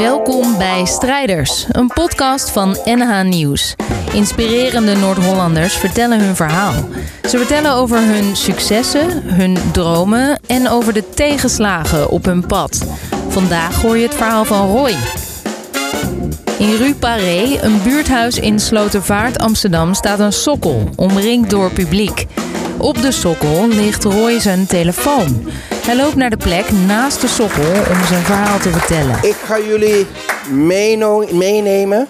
Welkom bij Strijders, een podcast van NH Nieuws. Inspirerende Noord-Hollanders vertellen hun verhaal. Ze vertellen over hun successen, hun dromen en over de tegenslagen op hun pad. Vandaag hoor je het verhaal van Roy. In Rue Paré, een buurthuis in Slotervaart, Amsterdam, staat een sokkel, omringd door publiek. Op de sokkel ligt Roy zijn telefoon. Hij loopt naar de plek naast de sokkel om zijn verhaal te vertellen. Ik ga jullie meenemen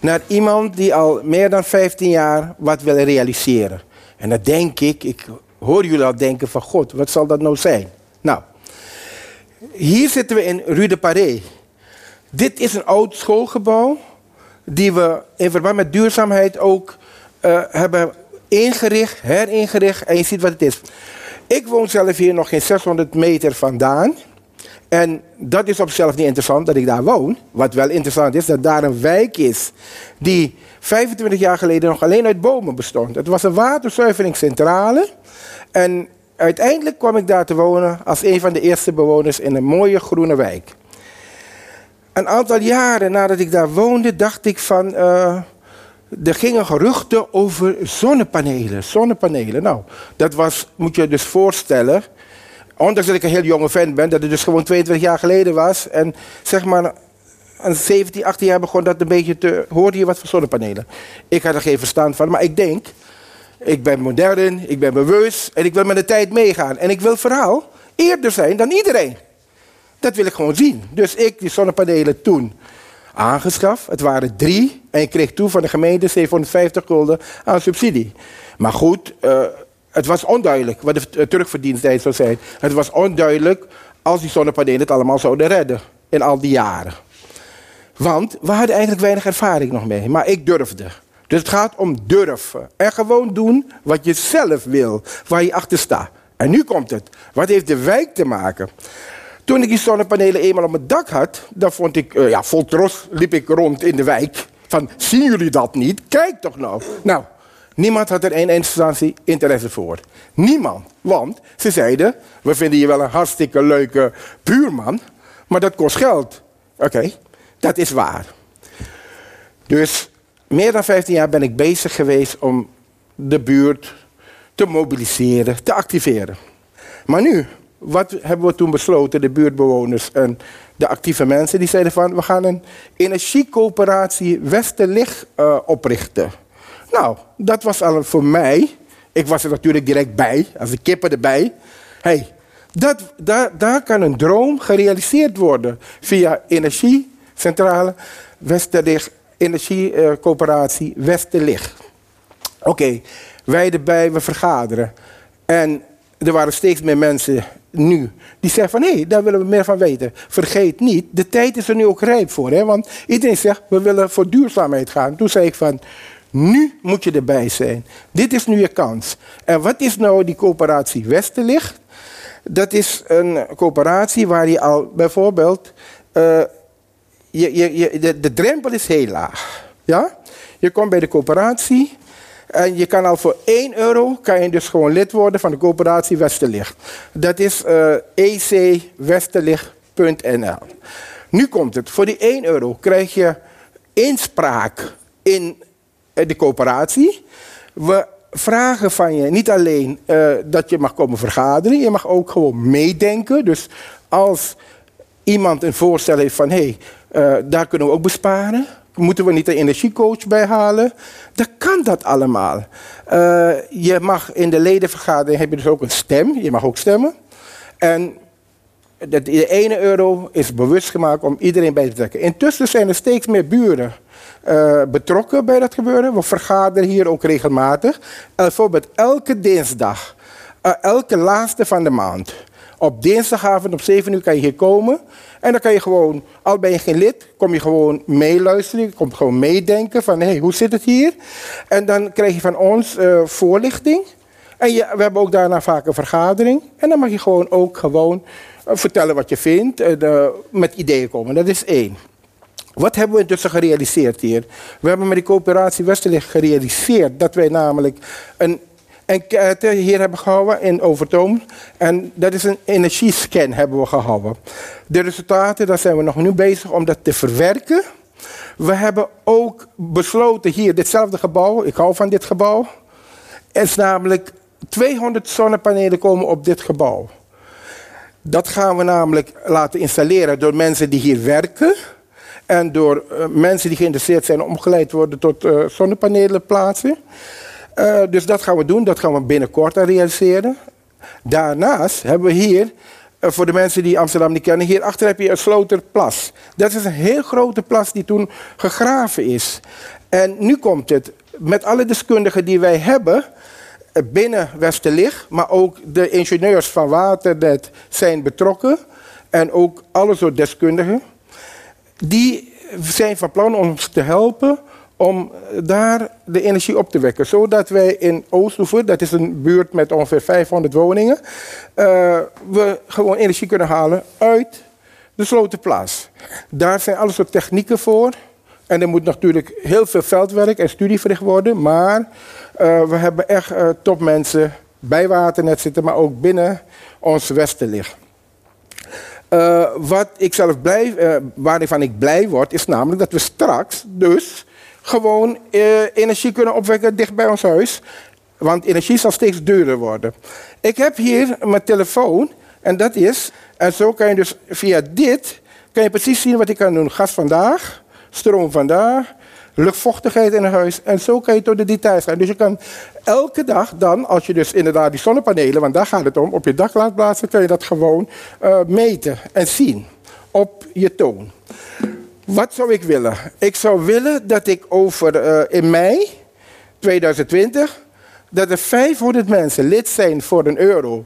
naar iemand die al meer dan 15 jaar wat wil realiseren. En dan denk ik, ik hoor jullie al denken van God, wat zal dat nou zijn? Nou, hier zitten we in Rue de Paré. Dit is een oud schoolgebouw die we in verband met duurzaamheid ook uh, hebben ingericht, heringericht en je ziet wat het is. Ik woon zelf hier nog geen 600 meter vandaan. En dat is op zichzelf niet interessant dat ik daar woon. Wat wel interessant is, dat daar een wijk is die 25 jaar geleden nog alleen uit bomen bestond. Het was een waterzuiveringscentrale. En uiteindelijk kwam ik daar te wonen als een van de eerste bewoners in een mooie groene wijk. Een aantal jaren nadat ik daar woonde, dacht ik van. Uh, er gingen geruchten over zonnepanelen. Zonnepanelen. Nou, dat was, moet je dus voorstellen. Ondanks dat ik een heel jonge fan ben, dat het dus gewoon 22 jaar geleden was. En zeg maar, een 17, 18 jaar begon dat een beetje te. hoorde je wat voor zonnepanelen? Ik had er geen verstand van, maar ik denk. Ik ben modern, ik ben bewust en ik wil met de tijd meegaan. En ik wil vooral eerder zijn dan iedereen. Dat wil ik gewoon zien. Dus ik die zonnepanelen toen aangeschaft. Het waren drie en ik kreeg toe van de gemeente 750 gulden aan subsidie. Maar goed, uh, het was onduidelijk wat de eh, terugverdienstijd zou zijn. Het was onduidelijk als die zonnepanelen het allemaal zouden redden in al die jaren. Want we hadden eigenlijk weinig ervaring nog mee, maar ik durfde. Dus het gaat om durven. En gewoon doen wat je zelf wil, waar je achter staat. En nu komt het. Wat heeft de wijk te maken? Toen ik die zonnepanelen eenmaal op mijn dak had, dan vond ik, uh, ja, vol trots liep ik rond in de wijk. Van, zien jullie dat niet? Kijk toch nou. Nou, niemand had er in instantie interesse voor. Niemand. Want ze zeiden, we vinden je wel een hartstikke leuke buurman, maar dat kost geld. Oké, dat is waar. Dus meer dan 15 jaar ben ik bezig geweest om de buurt te mobiliseren, te activeren. Maar nu, wat hebben we toen besloten, de buurtbewoners en de actieve mensen? Die zeiden van, we gaan een energiecoöperatie Westerlicht uh, oprichten. Nou, dat was al voor mij, ik was er natuurlijk direct bij, als de kippen erbij. hey, dat, daar, daar kan een droom gerealiseerd worden via energiecentrale Westerlicht, energiecoöperatie Westerlicht. Oké, wij erbij, we vergaderen. En er waren steeds meer mensen nu die zeggen van hé, hey, daar willen we meer van weten. Vergeet niet, de tijd is er nu ook rijp voor. Hè? Want iedereen zegt we willen voor duurzaamheid gaan. Toen zei ik van nu moet je erbij zijn. Dit is nu je kans. En wat is nou die coöperatie Westerlicht? Dat is een coöperatie waar je al bijvoorbeeld. Je, je, je, de, de drempel is heel laag. Ja? Je komt bij de coöperatie en je kan al voor 1 euro kan je dus gewoon lid worden van de coöperatie Westerlicht. Dat is uh, ecwesterlicht.nl. Nu komt het. Voor die 1 euro krijg je inspraak in eh, de coöperatie. We vragen van je niet alleen uh, dat je mag komen vergaderen, je mag ook gewoon meedenken. Dus als iemand een voorstel heeft van hé, hey, daar kunnen we ook besparen Moeten we niet een energiecoach bij halen? Dan kan dat allemaal. Uh, je mag in de ledenvergadering heb je dus ook een stem. Je mag ook stemmen. En de ene euro is bewust gemaakt om iedereen bij te trekken. Intussen zijn er steeds meer buren uh, betrokken bij dat gebeuren. We vergaderen hier ook regelmatig. bijvoorbeeld elke dinsdag, uh, elke laatste van de maand. Op dinsdagavond om 7 uur kan je hier komen. En dan kan je gewoon, al ben je geen lid, kom je gewoon meeluisteren. Je komt gewoon meedenken van, hé, hey, hoe zit het hier? En dan krijg je van ons uh, voorlichting. En je, we hebben ook daarna vaak een vergadering. En dan mag je gewoon ook gewoon uh, vertellen wat je vindt. Uh, met ideeën komen. Dat is één. Wat hebben we intussen gerealiseerd hier? We hebben met die coöperatie Westerlicht gerealiseerd dat wij namelijk een enquête hier hebben gehouden in Overtoom. En dat is een energiescan hebben we gehouden. De resultaten, daar zijn we nog nu bezig om dat te verwerken. We hebben ook besloten hier, ditzelfde gebouw, ik hou van dit gebouw. Is namelijk 200 zonnepanelen komen op dit gebouw. Dat gaan we namelijk laten installeren door mensen die hier werken. En door uh, mensen die geïnteresseerd zijn omgeleid worden tot uh, zonnepanelen plaatsen. Uh, dus dat gaan we doen, dat gaan we binnenkort realiseren. Daarnaast hebben we hier, voor de mensen die Amsterdam niet kennen, hierachter heb je een Sloterplas. Dat is een heel grote plas die toen gegraven is. En nu komt het, met alle deskundigen die wij hebben, binnen Westerlicht, maar ook de ingenieurs van Waternet zijn betrokken. En ook alle soort deskundigen. Die zijn van plan om ons te helpen om daar de energie op te wekken. Zodat wij in Oosthoeven, dat is een buurt met ongeveer 500 woningen, uh, we gewoon energie kunnen halen uit de Slotenplaats. Daar zijn alle soort technieken voor. En er moet natuurlijk heel veel veldwerk en studie verricht worden. Maar uh, we hebben echt uh, topmensen bij Waternet zitten, maar ook binnen ons Westerlicht. Uh, wat ik zelf blij, waarvan ik blij word, is namelijk dat we straks dus gewoon uh, energie kunnen opwekken dicht bij ons huis. Want energie zal steeds duurder worden. Ik heb hier mijn telefoon en dat is, en zo kan je dus via dit, kan je precies zien wat ik kan doen. Gas vandaag, stroom vandaag, luchtvochtigheid in huis. En zo kan je tot de details gaan. Dus je kan elke dag dan, als je dus inderdaad die zonnepanelen, want daar gaat het om, op je dak laat plaatsen, kun je dat gewoon uh, meten en zien op je toon. Wat zou ik willen? Ik zou willen dat ik over uh, in mei 2020 dat er 500 mensen lid zijn voor een euro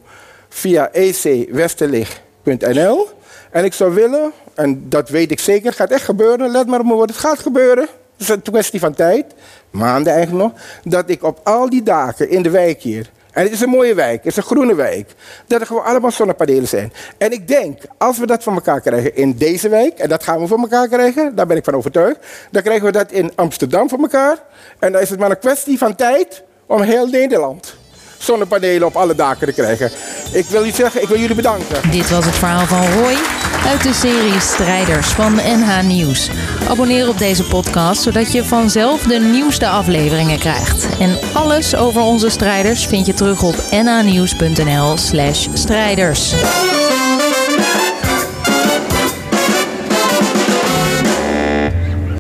via ecwesterlicht.nl. En ik zou willen, en dat weet ik zeker, gaat echt gebeuren, let maar op mijn het gaat gebeuren. Het is een kwestie van tijd, maanden eigenlijk nog, dat ik op al die dagen in de wijk hier, en het is een mooie wijk, het is een groene wijk, dat er gewoon allemaal zonnepanelen zijn. En ik denk, als we dat van elkaar krijgen in deze wijk, en dat gaan we van elkaar krijgen, daar ben ik van overtuigd, dan krijgen we dat in Amsterdam van elkaar. En dan is het maar een kwestie van tijd om heel Nederland zonnepanelen op alle daken te krijgen. Ik wil u zeggen, ik wil jullie bedanken. Dit was het verhaal van Roy uit de serie Strijders van NH Nieuws. Abonneer op deze podcast zodat je vanzelf de nieuwste afleveringen krijgt. En alles over onze strijders vind je terug op nhnieuws.nl/slash strijders.